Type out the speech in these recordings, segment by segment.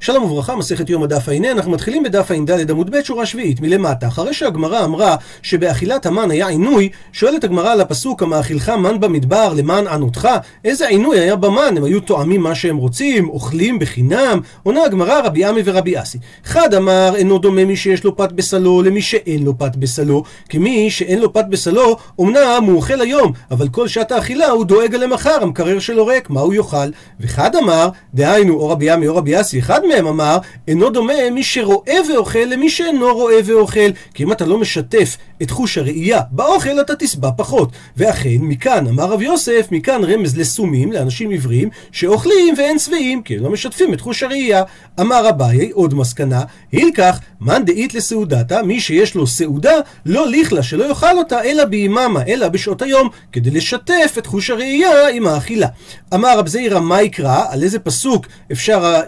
שלום וברכה, מסכת יום הדף הע"ה, אנחנו מתחילים בדף ע"ד עמוד ב' שורה שביעית מלמטה. אחרי שהגמרא אמרה שבאכילת המן היה עינוי, שואלת הגמרא על הפסוק המאכילך מן במדבר למען ענותך, איזה עינוי היה במן? הם היו תואמים מה שהם רוצים, אוכלים בחינם? עונה הגמרא רבי עמי ורבי אסי. אחד אמר אינו דומה מי שיש לו פת בסלו למי שאין לו פת בסלו, כי מי שאין לו פת בסלו, אמנם הוא אוכל היום, אבל כל שעת האכילה הוא דואג למחר, המקרר שלו ריק, מה הוא יאכל? ואחד אמר, דהיינו, או רבי עמי או רבי אסי, מהם אמר, אינו דומה מי שרואה ואוכל למי שאינו רואה ואוכל. כי אם אתה לא משתף את חוש הראייה באוכל, אתה תשבע פחות. ואכן, מכאן, אמר רב יוסף, מכאן רמז לסומים, לאנשים עיוורים, שאוכלים ואין שבעים, כי הם לא משתפים את חוש הראייה. אמר אביי, עוד מסקנה, הילקח, מאן דאית לסעודתה, מי שיש לו סעודה, לא ליכלה שלא יאכל אותה, אלא ביממה, אלא בשעות היום, כדי לשתף את חוש הראייה עם האכילה. אמר רב זעירא, מה יקרא? על איזה פסוק אפשר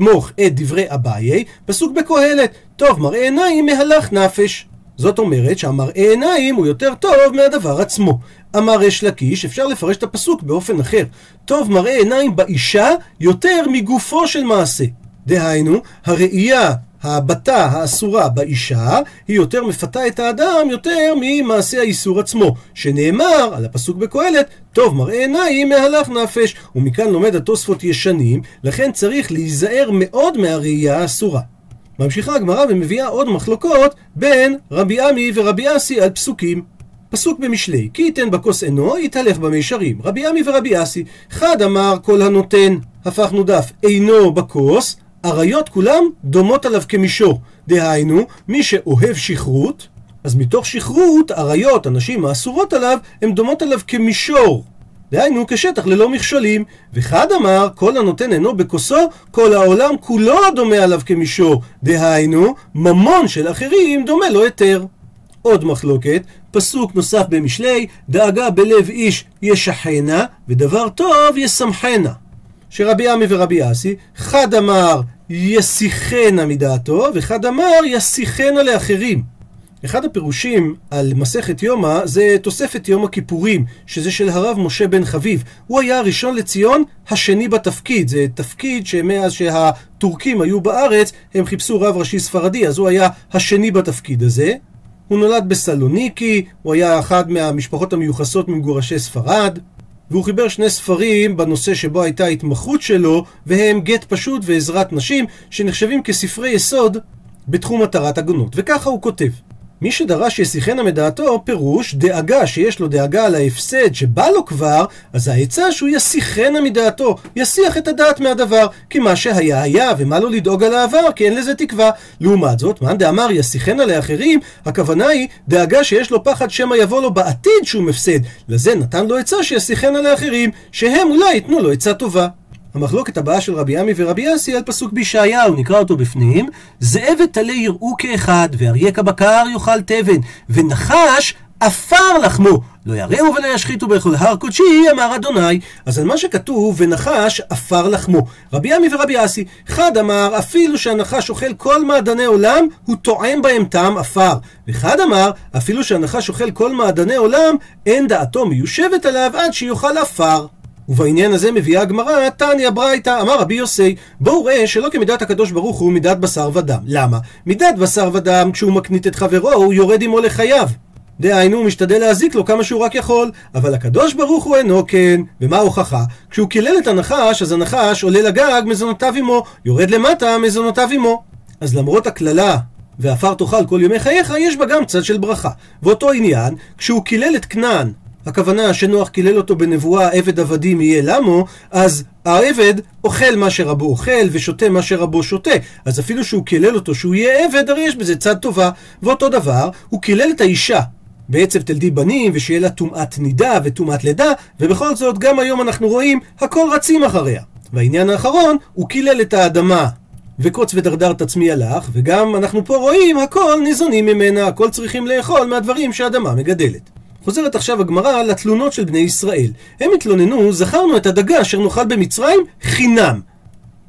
לסמוך את דברי אביי? פסוק בקהלת, טוב מראה עיניים מהלך נפש. זאת אומרת שהמראה עיניים הוא יותר טוב מהדבר עצמו. אמר ריש לקיש, אפשר לפרש את הפסוק באופן אחר. טוב מראה עיניים באישה יותר מגופו של מעשה. דהיינו, הראייה ההבטה האסורה באישה היא יותר מפתה את האדם יותר ממעשה האיסור עצמו, שנאמר על הפסוק בקהלת, טוב מראה עיניים מהלך נפש, ומכאן לומד התוספות ישנים, לכן צריך להיזהר מאוד מהראייה האסורה. ממשיכה הגמרא ומביאה עוד מחלוקות בין רבי עמי ורבי אסי על פסוקים. פסוק במשלי, כי ייתן בכוס עינו, יתהלך במישרים. רבי עמי ורבי אסי, אחד אמר כל הנותן, הפכנו דף, אינו בכוס, אריות כולם דומות עליו כמישור. דהיינו, מי שאוהב שכרות, אז מתוך שכרות, אריות, הנשים האסורות עליו, הן דומות עליו כמישור. דהיינו, כשטח ללא מכשולים. וחד אמר, כל הנותן אינו בכוסו, כל העולם כולו דומה עליו כמישור. דהיינו, ממון של אחרים דומה לו היתר. עוד מחלוקת, פסוק נוסף במשלי, דאגה בלב איש ישחנה, ודבר טוב ישמחנה. שרבי עמי ורבי אסי, חד אמר יסיחנה מדעתו, וחד אמר יסיחנה לאחרים. אחד הפירושים על מסכת יומא זה תוספת יום הכיפורים, שזה של הרב משה בן חביב. הוא היה הראשון לציון, השני בתפקיד. זה תפקיד שמאז שהטורקים היו בארץ, הם חיפשו רב ראשי ספרדי, אז הוא היה השני בתפקיד הזה. הוא נולד בסלוניקי, הוא היה אחד מהמשפחות המיוחסות ממגורשי ספרד. והוא חיבר שני ספרים בנושא שבו הייתה ההתמחות שלו, והם גט פשוט ועזרת נשים, שנחשבים כספרי יסוד בתחום התרת עגונות. וככה הוא כותב: מי שדרש יסיחנה מדעתו, פירוש דאגה שיש לו דאגה על ההפסד שבא לו כבר, אז העצה שהוא יסיחנה מדעתו, יסיח את הדעת מהדבר, כי מה שהיה היה, ומה לו לדאוג על העבר, כי אין לזה תקווה. לעומת זאת, מאן דאמר יסיחנה לאחרים, הכוונה היא דאגה שיש לו פחד שמא יבוא לו בעתיד שום הפסד. לזה נתן לו עצה שיסיחנה לאחרים, שהם אולי ייתנו לו עצה טובה. המחלוקת הבאה של רבי עמי ורבי אסי על פסוק בישעיהו, נקרא אותו בפנים, זאב וטלה יראו כאחד, ואריה כבקר יאכל תבן, ונחש עפר לחמו, לא יראו ולא ישחיתו בכל הר קודשי, אמר אדוני. אז על מה שכתוב, ונחש עפר לחמו. רבי עמי ורבי אסי, אחד אמר, אפילו שהנחש אוכל כל מעדני עולם, הוא טועם בהם טעם עפר. ואחד אמר, אפילו שהנחש אוכל כל מעדני עולם, אין דעתו מיושבת עליו עד שיאכל עפר. ובעניין הזה מביאה הגמרא, תניא ברייתא, אמר רבי יוסי, בואו ראה שלא כמידת הקדוש ברוך הוא מידת בשר ודם. למה? מידת בשר ודם, כשהוא מקנית את חברו, הוא יורד עמו לחייו. דהיינו, הוא משתדל להזיק לו כמה שהוא רק יכול, אבל הקדוש ברוך הוא אינו כן. ומה ההוכחה? כשהוא קילל את הנחש, אז הנחש עולה לגג, מזונותיו עמו, יורד למטה, מזונותיו עמו. אז למרות הקללה ועפר תאכל כל ימי חייך, יש בה גם צד של ברכה. ואותו עניין, כשהוא קילל את כנען הכוונה שנוח קילל אותו בנבואה עבד עבדים יהיה למו, אז העבד אוכל מה שרבו אוכל ושותה מה שרבו שותה. אז אפילו שהוא קילל אותו שהוא יהיה עבד, הרי יש בזה צד טובה. ואותו דבר, הוא קילל את האישה. בעצב תלדי בנים, ושיהיה לה טומאת נידה וטומאת לידה, ובכל זאת גם היום אנחנו רואים הכל רצים אחריה. והעניין האחרון, הוא קילל את האדמה. וקוץ ודרדר תצמיע לך, וגם אנחנו פה רואים הכל ניזונים ממנה, הכל צריכים לאכול מהדברים שהאדמה מגדלת. חוזרת עכשיו הגמרא לתלונות של בני ישראל. הם התלוננו, זכרנו את הדגה אשר נאכל במצרים חינם.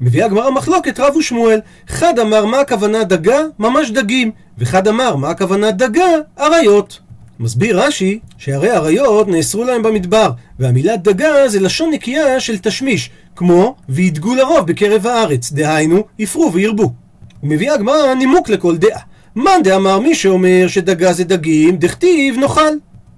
מביאה הגמרא מחלוקת רב ושמואל. חד אמר מה הכוונה דגה? ממש דגים. וחד אמר מה הכוונה דגה? אריות. מסביר רש"י שהרי אריות נאסרו להם במדבר, והמילה דגה זה לשון נקייה של תשמיש, כמו וידגו לרוב בקרב הארץ, דהיינו, יפרו וירבו. ומביאה הגמרא נימוק לכל דעה. מאן דאמר מי שאומר שדגה זה דגים, דכתיב נאכל.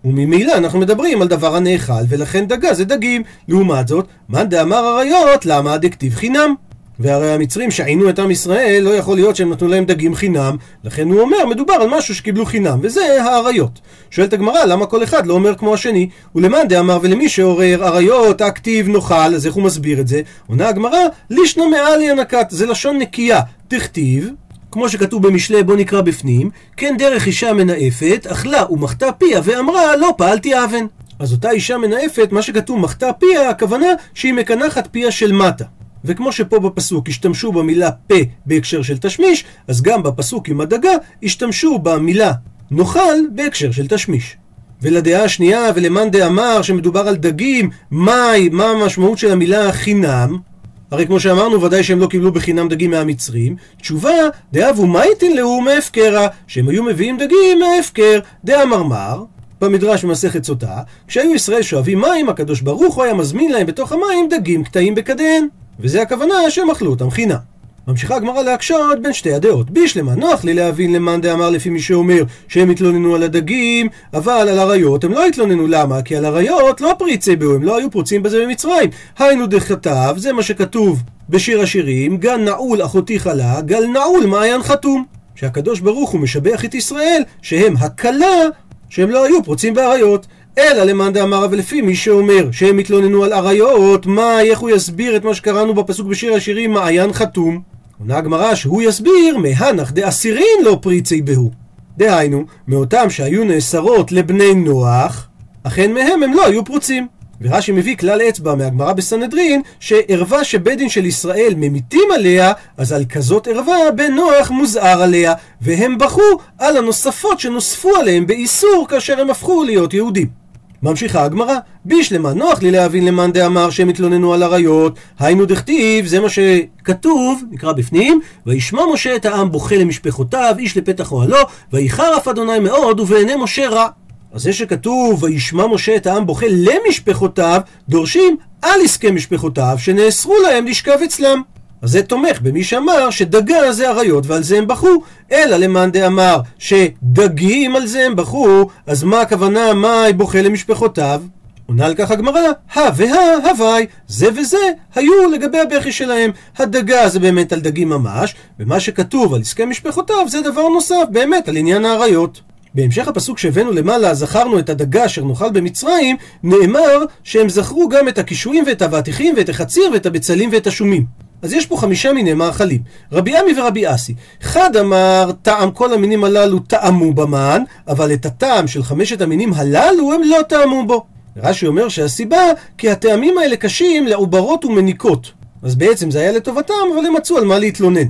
וממילא אנחנו מדברים על דבר הנאכל, ולכן דגה זה דגים. לעומת זאת, מאן דאמר אריות, למה דכתיב חינם? והרי המצרים שעינו את עם ישראל, לא יכול להיות שהם נתנו להם דגים חינם, לכן הוא אומר, מדובר על משהו שקיבלו חינם, וזה האריות. שואלת הגמרא, למה כל אחד לא אומר כמו השני? ולמאן דאמר ולמי שעורר אריות, הכתיב נאכל, אז איך הוא מסביר את זה? עונה הגמרא, לישנא מעלי הנקת, זה לשון נקייה, תכתיב, כמו שכתוב במשלי בוא נקרא בפנים, כן דרך אישה מנאפת, אכלה ומחתה פיה ואמרה לא פעלתי אבן. אז אותה אישה מנאפת, מה שכתוב מחתה פיה, הכוונה שהיא מקנחת פיה של מטה. וכמו שפה בפסוק השתמשו במילה פה בהקשר של תשמיש, אז גם בפסוק עם הדגה השתמשו במילה נאכל בהקשר של תשמיש. ולדעה השנייה, ולמאן דאמר שמדובר על דגים, מהי, מה המשמעות של המילה חינם? הרי כמו שאמרנו, ודאי שהם לא קיבלו בחינם דגים מהמצרים. תשובה, דאבו מייטין לאו מהפקרה, שהם היו מביאים דגים מההפקר. דאמרמר, במדרש במסכת סוטה, כשהיו ישראל שואבים מים, הקדוש ברוך הוא היה מזמין להם בתוך המים דגים קטעים בקדיהן. וזה הכוונה שהם אכלו אותם חינם. ממשיכה הגמרא להקשות בין שתי הדעות. בישלמה נוח לי להבין למאן דאמר לפי מי שאומר שהם התלוננו על הדגים, אבל על אריות הם לא התלוננו. למה? כי על אריות לא פריצי בו, הם לא היו פרוצים בזה במצרים. היינו דכתב, זה מה שכתוב בשיר השירים, גל נעול אחותי חלה, גל נעול מעיין חתום. שהקדוש ברוך הוא משבח את ישראל שהם הקלה שהם לא היו פרוצים באריות. אלא למאן דאמר אבל לפי מי שאומר שהם התלוננו על אריות, מה, איך הוא יסביר את מה שקראנו בפסוק בשיר השירים מעיין חתום? עונה הגמרא שהוא יסביר מהנח דאסירין לא פריצי בהו. דהיינו, מאותם שהיו נאסרות לבני נוח, אכן מהם הם לא היו פרוצים. ורש"י מביא כלל אצבע מהגמרא בסנהדרין, שערווה שבית דין של ישראל ממיתים עליה, אז על כזאת ערווה בן נוח מוזהר עליה, והם בכו על הנוספות שנוספו עליהם באיסור כאשר הם הפכו להיות יהודים. ממשיכה הגמרא, בישלמה נוח לי להבין למאן דאמר שהם התלוננו על עריות, היינו דכתיב, זה מה שכתוב, נקרא בפנים, וישמע משה את העם בוכה למשפחותיו, איש לפתח אוהלו, ויחר אף אדוני מאוד, ובעיני משה רע. אז זה שכתוב, וישמע משה את העם בוכה למשפחותיו, דורשים על עסקי משפחותיו, שנאסרו להם לשכב אצלם. אז זה תומך במי שאמר שדגה זה אריות ועל זה הם בכו, אלא למאן דאמר שדגים על זה הם בכו, אז מה הכוונה מאי בוכה למשפחותיו? עונה על כך הגמרא, הא והא הווי, זה וזה היו לגבי הבכי שלהם. הדגה זה באמת על דגים ממש, ומה שכתוב על עסקי משפחותיו זה דבר נוסף, באמת על עניין האריות. בהמשך הפסוק שהבאנו למעלה, זכרנו את הדגה אשר נאכל במצרים, נאמר שהם זכרו גם את הקישואים ואת האבטיחים ואת החציר ואת הבצלים ואת השומים. אז יש פה חמישה מיני מאכלים. רבי עמי ורבי אסי. אחד אמר, טעם כל המינים הללו טעמו במן, אבל את הטעם של חמשת המינים הללו הם לא טעמו בו. רש"י אומר שהסיבה, כי הטעמים האלה קשים לעוברות ומניקות. אז בעצם זה היה לטובתם, אבל הם מצאו על מה להתלונן.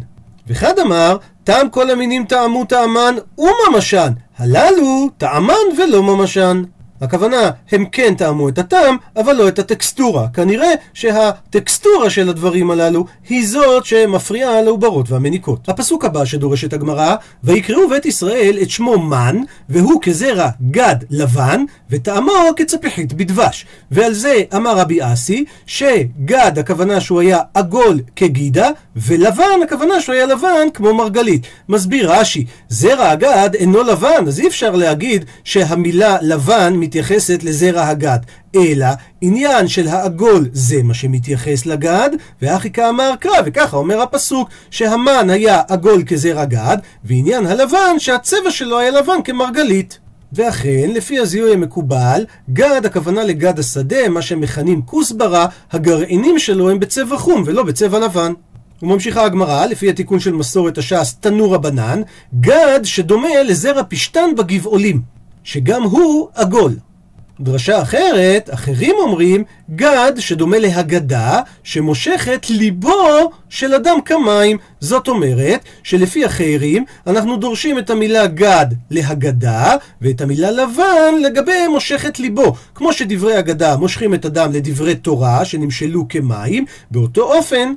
ואחד אמר, טעם כל המינים טעמו טעמן וממשן, הללו טעמן ולא ממשן. הכוונה, הם כן טעמו את הטעם, אבל לא את הטקסטורה. כנראה שהטקסטורה של הדברים הללו היא זאת שמפריעה לעוברות והמניקות. הפסוק הבא שדורשת הגמרא, ויקראו בית ישראל את שמו מן, והוא כזרע גד לבן, וטעמו כצפיחית בדבש. ועל זה אמר רבי אסי, שגד הכוונה שהוא היה עגול כגידה, ולבן הכוונה שהוא היה לבן כמו מרגלית. מסביר רש"י, זרע הגד אינו לבן, אז אי אפשר להגיד שהמילה לבן מתייחסת לזרע הגד, אלא עניין של העגול זה מה שמתייחס לגד, ואחי כאמר קרא, וככה אומר הפסוק, שהמן היה עגול כזרע גד, ועניין הלבן שהצבע שלו היה לבן כמרגלית. ואכן, לפי הזיהוי המקובל, גד הכוונה לגד השדה, מה שמכנים כוסברה, הגרעינים שלו הם בצבע חום ולא בצבע לבן. וממשיכה הגמרא, לפי התיקון של מסורת הש"ס תנור הבנן, גד שדומה לזרע פשתן בגבעולים. שגם הוא עגול. דרשה אחרת, אחרים אומרים, גד שדומה להגדה, שמושכת ליבו של אדם כמים. זאת אומרת, שלפי אחרים, אנחנו דורשים את המילה גד להגדה, ואת המילה לבן לגבי מושכת ליבו. כמו שדברי הגדה מושכים את אדם לדברי תורה, שנמשלו כמים, באותו אופן,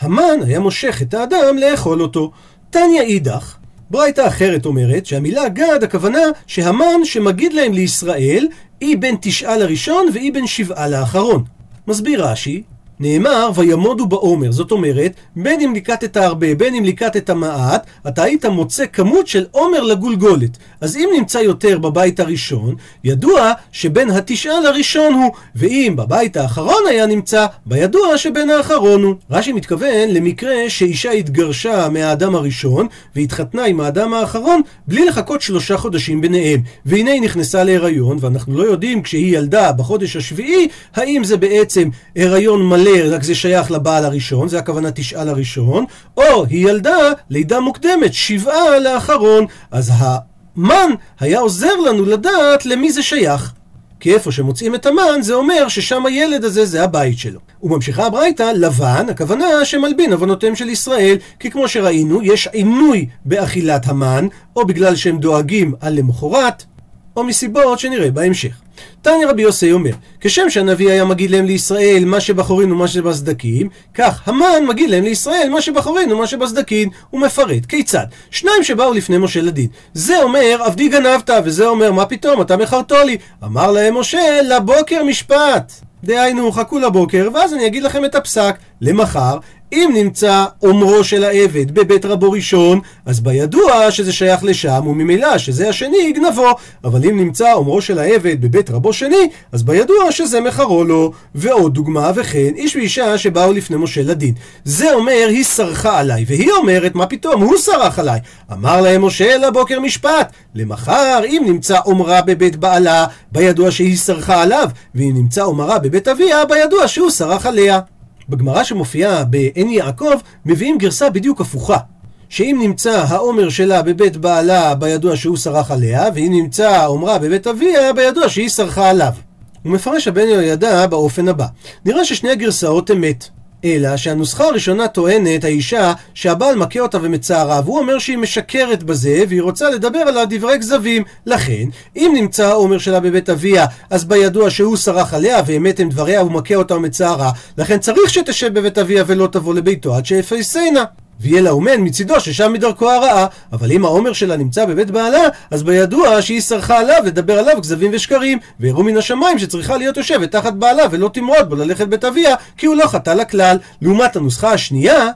המן היה מושך את האדם לאכול אותו. תניא אידך, ברייתא אחרת אומרת שהמילה גד הכוונה שהמן שמגיד להם לישראל היא בין תשעה לראשון והיא בין שבעה לאחרון. מסביר רש"י נאמר וימודו בעומר, זאת אומרת, בין אם ליקטת הרבה, בין אם ליקטת מעט, אתה היית מוצא כמות של עומר לגולגולת. אז אם נמצא יותר בבית הראשון, ידוע שבין התשעה לראשון הוא, ואם בבית האחרון היה נמצא, בידוע שבין האחרון הוא. רש"י מתכוון למקרה שאישה התגרשה מהאדם הראשון, והתחתנה עם האדם האחרון, בלי לחכות שלושה חודשים ביניהם. והנה היא נכנסה להיריון, ואנחנו לא יודעים כשהיא ילדה בחודש השביעי, האם זה בעצם הריון מלא רק זה שייך לבעל הראשון, זה הכוונה תשעה לראשון, או היא ילדה לידה מוקדמת, שבעה לאחרון, אז המן היה עוזר לנו לדעת למי זה שייך. כי איפה שמוצאים את המן, זה אומר ששם הילד הזה זה הבית שלו. וממשיכה הברייתא, לבן, הכוונה שמלבין עוונותיהם של ישראל, כי כמו שראינו, יש עינוי באכילת המן, או בגלל שהם דואגים על למחרת, או מסיבות שנראה בהמשך. תניא רבי יוסי אומר, כשם שהנביא היה מגיד להם לישראל מה שבחורין ומה שבסדקים, כך המן מגיד להם לישראל מה שבחורין ומה שבסדקים. הוא מפרט, כיצד? שניים שבאו לפני משה לדין. זה אומר, עבדי גנבת, וזה אומר, מה פתאום, אתה מכרתו לי. אמר להם משה, לבוקר משפט. דהיינו, חכו לבוקר, ואז אני אגיד לכם את הפסק. למחר, אם נמצא אומרו של העבד בבית רבו ראשון, אז בידוע שזה שייך לשם, וממילא שזה השני יגנבו. אבל אם נמצא אומרו של העבד בבית רבו שני, אז בידוע שזה מחרו לו. ועוד דוגמה, וכן, איש ואישה שבאו לפני משה לדין. זה אומר, היא סרחה עליי, והיא אומרת, מה פתאום, הוא סרח עליי. אמר להם משה לבוקר משפט, למחר, אם נמצא אומרה בבית בעלה, בידוע שהיא סרחה עליו, ואם נמצא אומרה בבית אביה, בידוע שהוא סרח עליה. בגמרא שמופיעה בעין יעקב, מביאים גרסה בדיוק הפוכה. שאם נמצא העומר שלה בבית בעלה, בידוע שהוא סרח עליה, ואם נמצא העומרה בבית אביה, בידוע שהיא סרחה עליו. הוא מפרש הבן יהוידע באופן הבא: נראה ששני הגרסאות אמת. אלא שהנוסחה הראשונה טוענת האישה שהבעל מכה אותה ומצערה והוא אומר שהיא משקרת בזה והיא רוצה לדבר על הדברי כזבים. לכן אם נמצא העומר שלה בבית אביה אז בידוע שהוא סרח עליה ואמת הם דבריה הוא מכה אותה ומצערה. לכן צריך שתשב בבית אביה ולא תבוא לביתו עד שיפייסנה ויהיה לה אומן מצידו ששם מדרכו הרעה. אבל אם העומר שלה נמצא בבית בעלה, אז בידוע שהיא סרחה עליו לדבר עליו כזבים ושקרים, והראו מן השמיים שצריכה להיות יושבת תחת בעלה ולא תמרוד בו ללכת בית אביה, כי הוא לא חטא לה כלל. לעומת הנוסחה השנייה,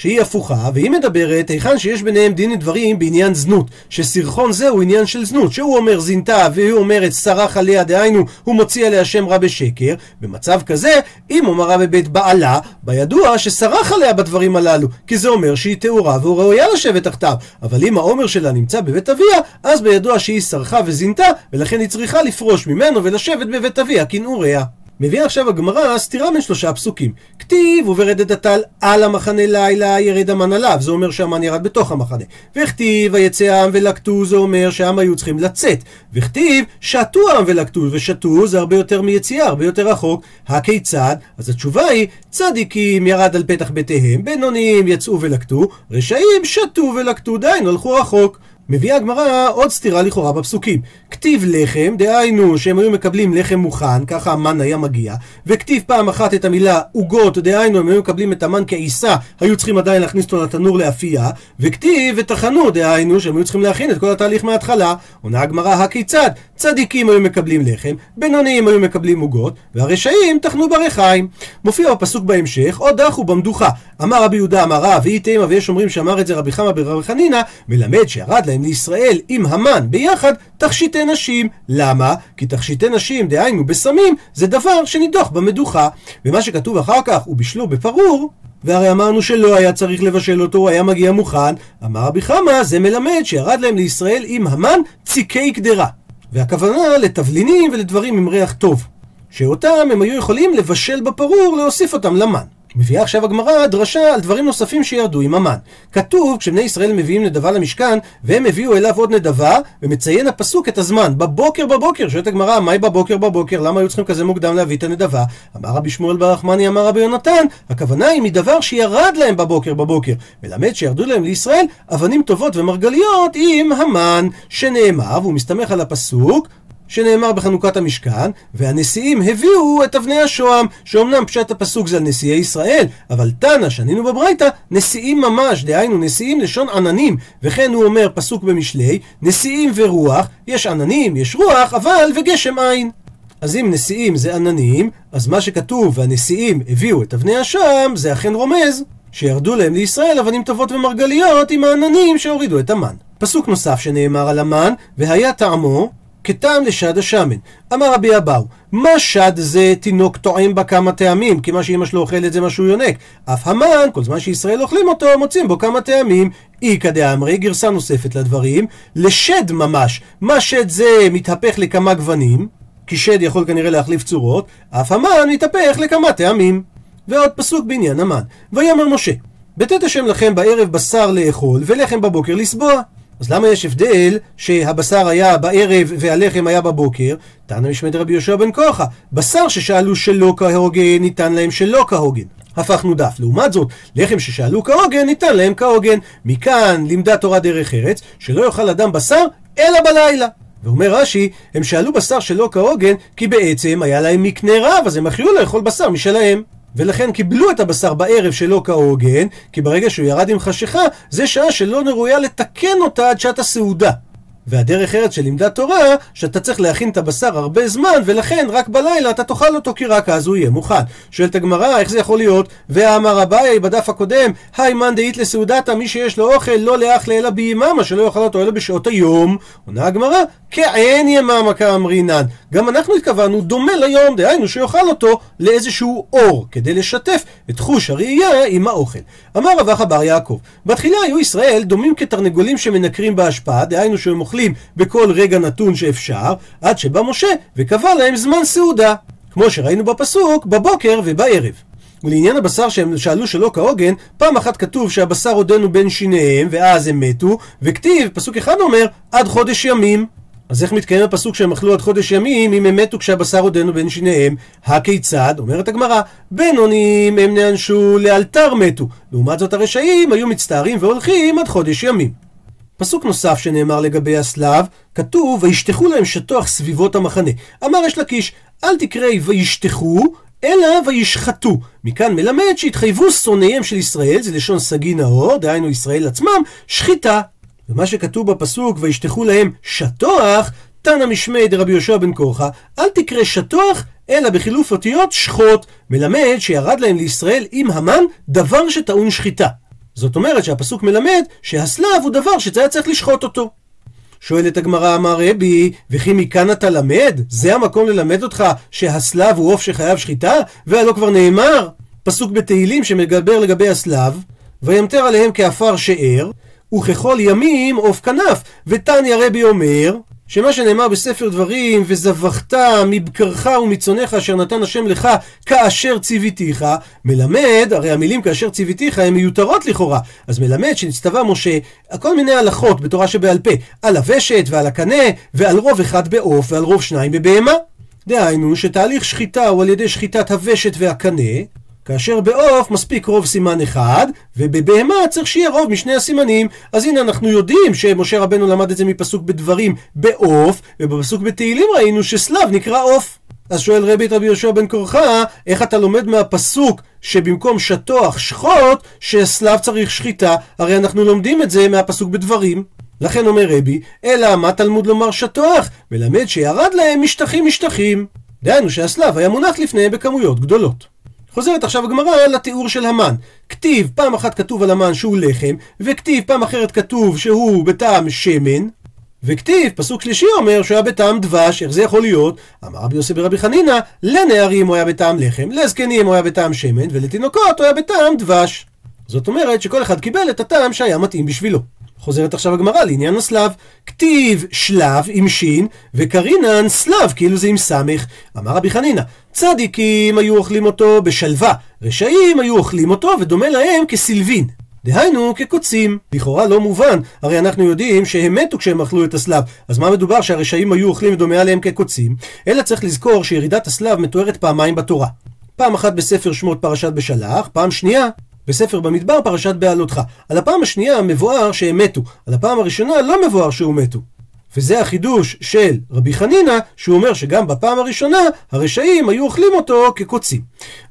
שהיא הפוכה, והיא מדברת היכן שיש ביניהם דין ודברים בעניין זנות, שסרחון זה הוא עניין של זנות, שהוא אומר זינתה והיא אומרת סרח עליה, דהיינו הוא מוציא עליה שם רע בשקר, במצב כזה, אם אומרה בבית בעלה, בידוע שסרח עליה בדברים הללו, כי זה אומר שהיא טהורה והוא ראויה לשבת תחתיו, אבל אם העומר שלה נמצא בבית אביה, אז בידוע שהיא סרחה וזינתה, ולכן היא צריכה לפרוש ממנו ולשבת בבית אביה כנעוריה. מביאה עכשיו הגמרא סתירה בין שלושה פסוקים. כתיב וברדת הטל על המחנה לילה ירד המן עליו, זה אומר שהמן ירד בתוך המחנה. וכתיב ויצא העם ולקטו, זה אומר שהעם היו צריכים לצאת. וכתיב שתו העם ולקטו, ושתו זה הרבה יותר מיציאה, הרבה יותר רחוק. הכיצד? אז התשובה היא, צדיקים ירד על פתח ביתיהם, בינוניים יצאו ולקטו, רשעים שתו ולקטו, דהיינו הלכו רחוק. מביאה הגמרא עוד סתירה לכאורה בפסוקים. כתיב לחם, דהיינו שהם היו מקבלים לחם מוכן, ככה המן היה מגיע, וכתיב פעם אחת את המילה עוגות, דהיינו הם היו מקבלים את המן כעיסה, היו צריכים עדיין להכניס אותו לתנור לאפייה, וכתיב ותחנו, דהיינו שהם היו צריכים להכין את כל התהליך מההתחלה. עונה הגמרא הכיצד? צדיקים היו מקבלים לחם, בינוניים היו מקבלים עוגות, והרשעים טחנו ברחיים. מופיע בפסוק בהמשך, עוד דחו במדוכה. אמר רבי יהודה אמר רב, ויש אומרים שאמר את זה רבי חמא ברבי חנינא, מלמד שירד להם לישראל עם המן ביחד תכשיטי נשים. למה? כי תכשיטי נשים, דהיינו בסמים, זה דבר שנידוח במדוכה. ומה שכתוב אחר כך, ובישלו בפרור, והרי אמרנו שלא היה צריך לבשל אותו, הוא היה מגיע מוכן. אמר רבי חמא, זה מלמד שירד להם לישראל עם המן ציקי קדרה. והכוונה לתבלינים ולדברים עם ריח טוב. שאותם הם היו יכולים לבשל בפרור, להוסיף אותם למן. מביאה עכשיו הגמרא דרשה על דברים נוספים שירדו עם המן. כתוב, כשבני ישראל מביאים נדבה למשכן, והם הביאו אליו עוד נדבה, ומציין הפסוק את הזמן, בבוקר בבוקר. שואלת הגמרא, מהי בבוקר בבוקר? למה היו צריכים כזה מוקדם להביא את הנדבה? אמר רבי שמואל בר רחמני, אמר רבי יונתן, הכוונה היא מדבר שירד להם בבוקר בבוקר. מלמד שירדו להם לישראל אבנים טובות ומרגליות עם המן, שנאמר, והוא מסתמך על הפסוק, שנאמר בחנוכת המשכן, והנשיאים הביאו את אבני השוהם, שאומנם פשט הפסוק זה על נשיאי ישראל, אבל תנא, שנינו בברייתא, נשיאים ממש, דהיינו נשיאים לשון עננים, וכן הוא אומר פסוק במשלי, נשיאים ורוח, יש עננים, יש רוח, אבל וגשם אין. אז אם נשיאים זה עננים, אז מה שכתוב והנשיאים הביאו את אבני אשם, זה אכן רומז שירדו להם לישראל אבנים טובות ומרגליות עם העננים שהורידו את המן. פסוק נוסף שנאמר על המן, והיה טעמו כטעם לשד השמן. אמר רבי אבאו, מה שד זה תינוק טועם בה כמה טעמים? כי מה שאמא שלו אוכלת זה מה שהוא יונק. אף המן, כל זמן שישראל אוכלים אותו, מוצאים בו כמה טעמים. איכא דאמרי, גרסה נוספת לדברים, לשד ממש. מה שד זה מתהפך לכמה גוונים? כי שד יכול כנראה להחליף צורות, אף המן מתהפך לכמה טעמים. ועוד פסוק בעניין המן. ויאמר משה, בתת השם לכם בערב בשר לאכול, ולחם בבוקר לסבוע. אז למה יש הבדל שהבשר היה בערב והלחם היה בבוקר? תנא משמד רבי יהושע בן כוחה. בשר ששאלו שלא כהוגן, ניתן להם שלא כהוגן. הפכנו דף. לעומת זאת, לחם ששאלו כהוגן, ניתן להם כהוגן. מכאן לימדה תורה דרך ארץ, שלא יאכל אדם בשר, אלא בלילה. ואומר רש"י, הם שאלו בשר שלא כהוגן, כי בעצם היה להם מקנה רב, אז הם יכלו לאכול בשר משלהם. ולכן קיבלו את הבשר בערב שלא כהוגן, כי ברגע שהוא ירד עם חשיכה, זה שעה שלא ראויה לתקן אותה עד שעת הסעודה. והדרך ארץ שלימדה תורה, שאתה צריך להכין את הבשר הרבה זמן, ולכן רק בלילה אתה תאכל אותו, כי רק אז הוא יהיה מוכן. שואלת הגמרא, איך זה יכול להיות? ואמר אביי בדף הקודם, היי מאן דאית לסעודתא, מי שיש לו אוכל, לא לאח לאלה ביממה, שלא יאכל אותו אלא בשעות היום. עונה הגמרא, כעין יממה כאמרינן. גם אנחנו התכוונו דומה ליום, דהיינו שיאכל אותו לאיזשהו אור, כדי לשתף את חוש הראייה עם האוכל. אמר רב אחא בר יעקב, בתחילה היו ישראל דומים כתרנגולים שמנקרים בהשפעה, דהיינו שהם אוכלים בכל רגע נתון שאפשר, עד שבא משה וקבע להם זמן סעודה. כמו שראינו בפסוק, בבוקר ובערב. ולעניין הבשר שהם שאלו שלא כהוגן, פעם אחת כתוב שהבשר עודנו בין שיניהם, ואז הם מתו, וכתיב, פסוק אחד אומר, עד חודש ימים. אז איך מתקיים הפסוק שהם אכלו עד חודש ימים אם הם מתו כשהבשר עודנו בין שיניהם? הכיצד? אומרת הגמרא, בינונים הם נענשו לאלתר מתו. לעומת זאת הרשעים היו מצטערים והולכים עד חודש ימים. פסוק נוסף שנאמר לגבי הסלב, כתוב וישתחו להם שטוח סביבות המחנה. אמר יש לקיש, אל תקראי וישתחו, אלא וישחטו. מכאן מלמד שהתחייבו שונאיהם של ישראל, זה לשון סגי נאור, דהיינו ישראל עצמם, שחיטה. ומה שכתוב בפסוק, וישתחו להם שטוח, תנא משמי דרבי יהושע בן כורחה, אל תקרא שטוח, אלא בחילוף אותיות שחוט, מלמד שירד להם לישראל עם המן דבר שטעון שחיטה. זאת אומרת שהפסוק מלמד שהסלב הוא דבר שהיה צריך לשחוט אותו. שואלת הגמרא, אמר רבי, וכי מכאן אתה למד? זה המקום ללמד אותך שהסלב הוא עוף שחייב שחיטה? והלא כבר נאמר, פסוק בתהילים שמדבר לגבי הסלב, וימטר עליהם כעפר שאר, וככל ימים עוף כנף. ותניא רבי אומר, שמה שנאמר בספר דברים, וזבחת מבקרך ומצונך אשר נתן השם לך כאשר ציוויתיך, מלמד, הרי המילים כאשר ציוויתיך הן מיותרות לכאורה, אז מלמד שנצטווה משה כל מיני הלכות בתורה שבעל פה, על הוושת ועל הקנה, ועל רוב אחד בעוף ועל רוב שניים בבהמה. דהיינו שתהליך שחיטה הוא על ידי שחיטת הוושת והקנה, כאשר בעוף מספיק רוב סימן אחד, ובבהמה צריך שיהיה רוב משני הסימנים. אז הנה אנחנו יודעים שמשה רבנו למד את זה מפסוק בדברים בעוף, ובפסוק בתהילים ראינו שסלב נקרא עוף. אז שואל רבי את רבי יהושע בן קורחה, איך אתה לומד מהפסוק שבמקום שטוח שחוט, שסלב צריך שחיטה? הרי אנחנו לומדים את זה מהפסוק בדברים. לכן אומר רבי, אלא מה תלמוד לומר שטוח? מלמד שירד להם משטחים משטחים. דהיינו שהסלב היה מונח לפניהם בכמויות גדולות. חוזרת עכשיו הגמרא לתיאור של המן. כתיב, פעם אחת כתוב על המן שהוא לחם, וכתיב פעם אחרת כתוב שהוא בטעם שמן, וכתיב, פסוק שלישי אומר שהוא היה בטעם דבש, איך זה יכול להיות? אמר רבי יוסי ברבי חנינא, לנערים הוא היה בטעם לחם, לזקנים הוא היה בטעם שמן, ולתינוקות הוא היה בטעם דבש. זאת אומרת שכל אחד קיבל את הטעם שהיה מתאים בשבילו. חוזרת עכשיו הגמרא לעניין הסלב. כתיב שלב עם שין, וקרינן סלב, כאילו זה עם סמך. אמר רבי חנינא, צדיקים היו אוכלים אותו בשלווה, רשעים היו אוכלים אותו ודומה להם כסילבין. דהיינו כקוצים. לכאורה לא מובן, הרי אנחנו יודעים שהם מתו כשהם אכלו את הסלב, אז מה מדובר שהרשעים היו אוכלים ודומה עליהם כקוצים? אלא צריך לזכור שירידת הסלב מתוארת פעמיים בתורה. פעם אחת בספר שמות פרשת בשלח, פעם שנייה בספר במדבר פרשת בעלותך. על הפעם השנייה מבואר שהם מתו, על הפעם הראשונה לא מבואר שהוא מתו. וזה החידוש של רבי חנינא, שהוא אומר שגם בפעם הראשונה הרשעים היו אוכלים אותו כקוצים.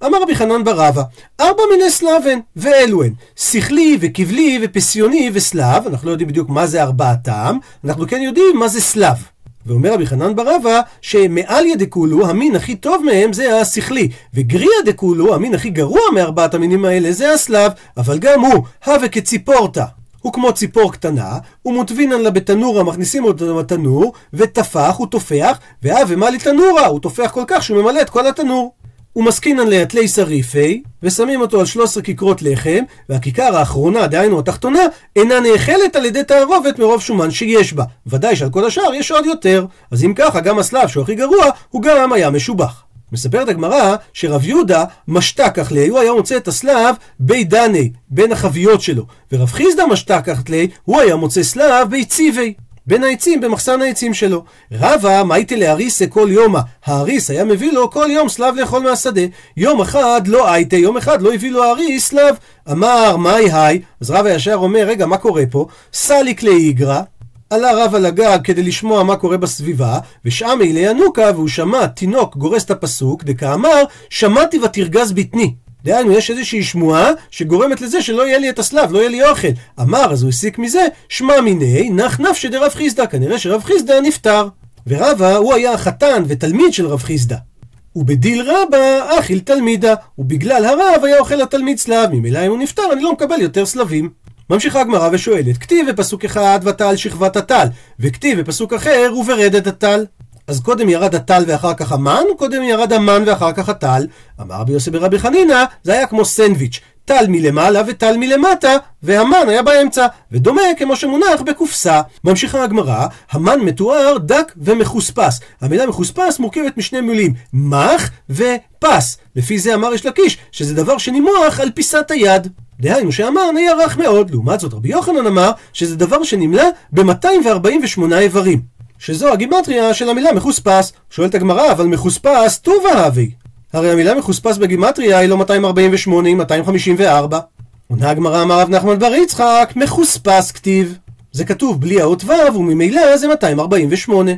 אמר רבי חנן ברבא, ארבע מיני סלבן, ואלו הן, שכלי וכבלי ופסיוני וסלב, אנחנו לא יודעים בדיוק מה זה ארבעתם, אנחנו כן יודעים מה זה סלב. ואומר רבי חנן ברבא, שמעל ידקולו, המין הכי טוב מהם זה השכלי, וגריה דקולו, המין הכי גרוע מארבעת המינים האלה זה הסלב, אבל גם הוא, הווה כציפורתא. הוא כמו ציפור קטנה, ומוטבינן לה בתנורה, מכניסים אותו לתנור, וטפח, הוא טופח, והווה מה לתנורה, הוא טופח כל כך שהוא ממלא את כל התנור. ומסקינן ליתלי שריפי, ושמים אותו על 13 כיכרות לחם, והכיכר האחרונה, דהיינו התחתונה, אינה נאכלת על ידי תערובת מרוב שומן שיש בה. ודאי שעל כל השאר יש עוד יותר. אז אם ככה, גם הסלב שהוא הכי גרוע, הוא גם היה משובח. מספרת הגמרא שרב יהודה משתק לי, הוא היה מוצא את הסלב בי דני, בין החביות שלו, ורב חיסדא משתק לי, הוא היה מוצא סלב בי ציווי. בין העצים במחסן העצים שלו. רבא, מה הייתי להריסה כל יומא? האריס היה מביא לו כל יום סלב לאכול מהשדה. יום אחד לא הייתי, יום אחד לא הביא לו האריס סלב. אמר, מאי היי? אז רבא ישר אומר, רגע, מה קורה פה? סליק לאיגרא. עלה רב על הגג כדי לשמוע מה קורה בסביבה, ושם אלי ינוקה, והוא שמע תינוק גורס את הפסוק, דקאמר, שמעתי ותרגז בטני. דהיינו, יש איזושהי שמועה שגורמת לזה שלא יהיה לי את הסלב, לא יהיה לי אוכל. אמר, אז הוא הסיק מזה, שמע מיני, נח נפשי דרב חיסדא. כנראה שרב חיסדא נפטר. ורבא, הוא היה החתן ותלמיד של רב חיסדא. ובדיל רבא, אכיל תלמידה, ובגלל הרב היה אוכל התלמיד סלב, ממילא אם הוא נפטר, אני לא מקבל יותר סלבים. ממשיכה הגמרא ושואלת, כתיב בפסוק אחד ותל שכבת הטל, וכתיב בפסוק אחר וברדת הטל. אז קודם ירד הטל ואחר כך המן, קודם ירד המן ואחר כך הטל? אמר רבי יוסי ברבי חנינא, זה היה כמו סנדוויץ', טל מלמעלה וטל מלמטה, והמן היה באמצע, ודומה כמו שמונח בקופסה. ממשיכה הגמרא, המן מתואר דק ומחוספס. המילה מחוספס מורכבת משני מילים, מח ופס. לפי זה אמר יש לקיש, שזה דבר שנמרח על פיסת היד. דהיינו שהמן היה רך מאוד. לעומת זאת רבי יוחנן אמר שזה דבר שנמלא ב-248 איברים. שזו הגימטריה של המילה מחוספס. שואלת הגמרא, אבל מחוספס טובה אבי. הרי המילה מחוספס בגימטריה היא לא 248, היא 254. עונה הגמרא אמר רב נחמן בר יצחק, מחוספס כתיב. זה כתוב בלי האות ו' וממילא זה 248.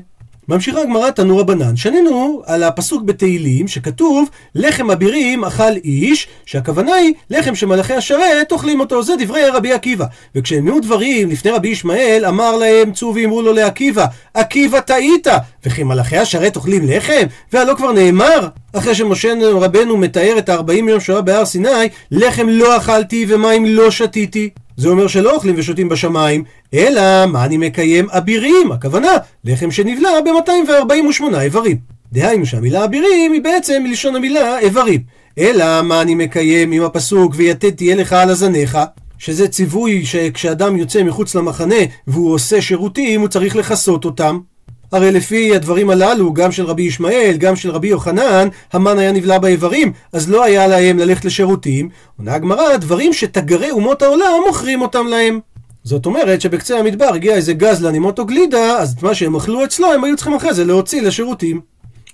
ממשיכה הגמרא תנו רבנן, שנינו על הפסוק בתהילים שכתוב לחם אבירים אכל איש, שהכוונה היא לחם שמלאכי השרת אוכלים אותו, זה דברי רבי עקיבא. וכשהם דברים לפני רבי ישמעאל, אמר להם צאו ואמרו לו לעקיבא, עקיבא טעית, וכי מלאכי השרת אוכלים לחם? והלא כבר נאמר, אחרי שמשה רבנו מתאר את הארבעים יום שואה בהר סיני, לחם לא אכלתי ומים לא שתיתי. זה אומר שלא אוכלים ושותים בשמיים, אלא מה אני מקיים אבירים, הכוונה לחם שנבלע ב-248 איברים. דהיינו שהמילה אבירים היא בעצם מלשון המילה איברים. אלא מה אני מקיים עם הפסוק ויתד תהיה לך על הזניך, שזה ציווי שכשאדם יוצא מחוץ למחנה והוא עושה שירותים הוא צריך לכסות אותם. הרי לפי הדברים הללו, גם של רבי ישמעאל, גם של רבי יוחנן, המן היה נבלע באיברים, אז לא היה להם ללכת לשירותים. עונה הגמרא, דברים שתגרי אומות העולם מוכרים אותם להם. זאת אומרת שבקצה המדבר הגיע איזה גזלן עם אוטו גלידה, אז את מה שהם אכלו אצלו הם היו צריכים אחרי זה להוציא לשירותים.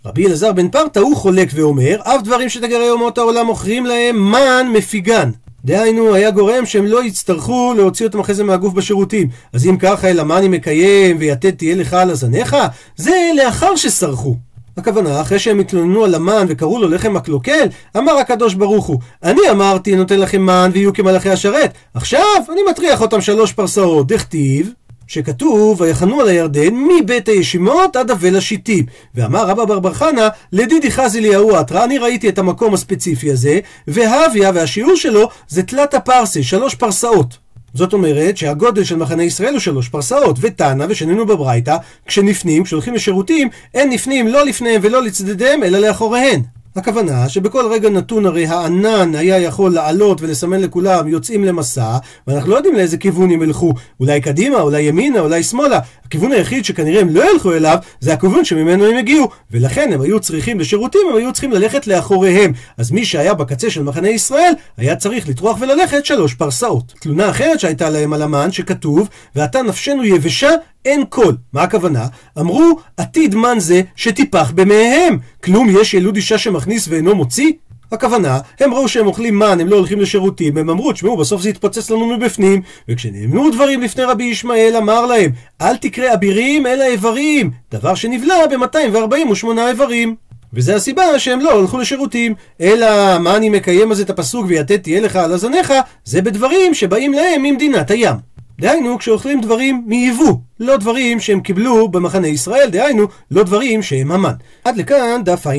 רבי אלעזר בן פרתא הוא חולק ואומר, אף דברים שתגרי אומות העולם מוכרים להם מן מפיגן. דהיינו, היה גורם שהם לא יצטרכו להוציא אותם אחרי זה מהגוף בשירותים. אז אם ככה, אלא מה אני מקיים, ויתד תהיה לך על הזניך? זה לאחר שסרחו. הכוונה, אחרי שהם התלוננו על המן וקראו לו לחם הקלוקל, אמר הקדוש ברוך הוא, אני אמרתי נותן לכם מן ויהיו כמלאכי השרת, עכשיו אני מטריח אותם שלוש פרסאות, דכתיב שכתוב, ויחנו על הירדן מבית הישימות עד אבל השיטים. ואמר רבא בר בר חנה, לדידי חזי אליהו עטרה, אני ראיתי את המקום הספציפי הזה, והוויה והשיעור שלו זה תלת הפרסה, שלוש פרסאות. זאת אומרת שהגודל של מחנה ישראל הוא שלוש פרסאות, ותנא ושנינו בברייתא, כשנפנים, כשהולכים לשירותים, אין נפנים לא לפניהם ולא לצדדיהם, אלא לאחוריהן. הכוונה שבכל רגע נתון הרי הענן היה יכול לעלות ולסמן לכולם יוצאים למסע ואנחנו לא יודעים לאיזה כיוון הם ילכו. אולי קדימה, אולי ימינה, אולי שמאלה. הכיוון היחיד שכנראה הם לא ילכו אליו זה הכיוון שממנו הם הגיעו. ולכן הם היו צריכים לשירותים, הם היו צריכים ללכת לאחוריהם. אז מי שהיה בקצה של מחנה ישראל היה צריך לטרוח וללכת שלוש פרסאות. תלונה אחרת שהייתה להם על המן שכתוב ועתה נפשנו יבשה אין קול. מה הכוונה? אמרו, עתיד מן זה שטיפח במאיהם. כלום יש ילוד אישה שמכניס ואינו מוציא? הכוונה, הם ראו שהם אוכלים מן, הם לא הולכים לשירותים, הם אמרו, תשמעו, בסוף זה יתפוצץ לנו מבפנים. וכשנאמנו דברים לפני רבי ישמעאל, אמר להם, אל תקרא אבירים אלא איברים, דבר שנבלע ב-248 איברים. וזה הסיבה שהם לא הלכו לשירותים. אלא, מה אני מקיים אז את הפסוק ויתד תהיה לך על הזניך, זה בדברים שבאים להם ממדינת הים. דהיינו, כשאוכלים דברים מיבוא. לא דברים שהם קיבלו במחנה ישראל, דהיינו, לא דברים שהם המן. עד לכאן דף ע"ה.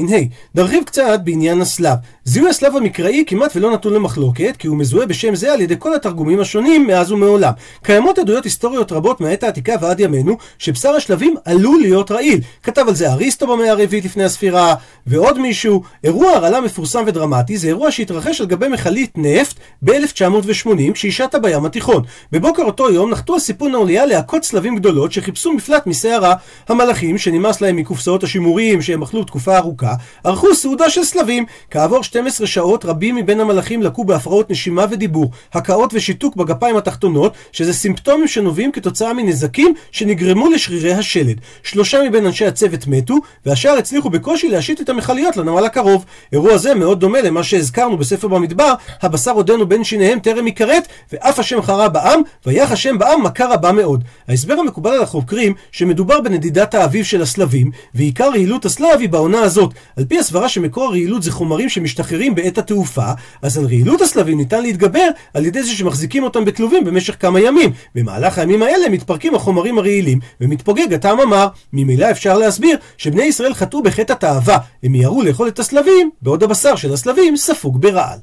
נרחיב קצת בעניין הסלב. זיהוי הסלב המקראי כמעט ולא נתון למחלוקת, כי הוא מזוהה בשם זה על ידי כל התרגומים השונים מאז ומעולם. קיימות עדויות היסטוריות רבות מהעת העתיקה ועד ימינו, שבשר השלבים עלול להיות רעיל. כתב על זה אריסטו במאה הרביעית לפני הספירה, ועוד מישהו. אירוע הרעלה מפורסם ודרמטי זה אירוע שהתרחש על גבי מכלית נפט ב-1980, כשהיא שטה בים התיכון. בבוקר אותו יום נחתו הסיפון האונייה להכות צלבים גדולות שחיפשו מפלט מסערה. המלאכים, שנמאס להם מקופסאות השימורים שהם אכלו תקופה ארוכה, ערכו סעודה של סלבים. כעבור 12 שעות רבים מבין המלאכים לקו בהפרעות נשימה ודיבור, הקאות ושיתוק בגפיים התחתונות, שזה סימפטומים שנובעים כתוצאה מנזקים שנגרמו לשרירי השלד. שלושה מבין אנשי הצוות מתו, והשאר הצליחו בקושי להשית את המכליות לנמל הקרוב. אירוע זה מאוד דומה למה שהזכרנו בספר במדבר, הבשר עודנו בין שיניהם טרם יכרת, ואף השם חרה בעם, ויח השם בעם מכה רבה מאוד. ההסבר המקובל על החוקרים, שמדובר בנדידת האביב של הסלבים, ועיקר רעילות הסלב היא בעונה הזאת. על פי הסברה שמקור הרעילות זה חומרים שמשתחררים בעת התעופה, אז על רעילות הסלבים ניתן להתגבר על ידי זה שמחזיקים אותם בכלובים במשך כמה ימים. במהלך הימים האלה מתפרקים החומרים הרעילים, ומתפוגג הטעם המר. ממילא אפשר להסביר שבני ישראל חטאו בחטא התאווה, הם מיהרו לאכול את הסלבים, בעוד הבשר של הסלבים ספוג ברעל.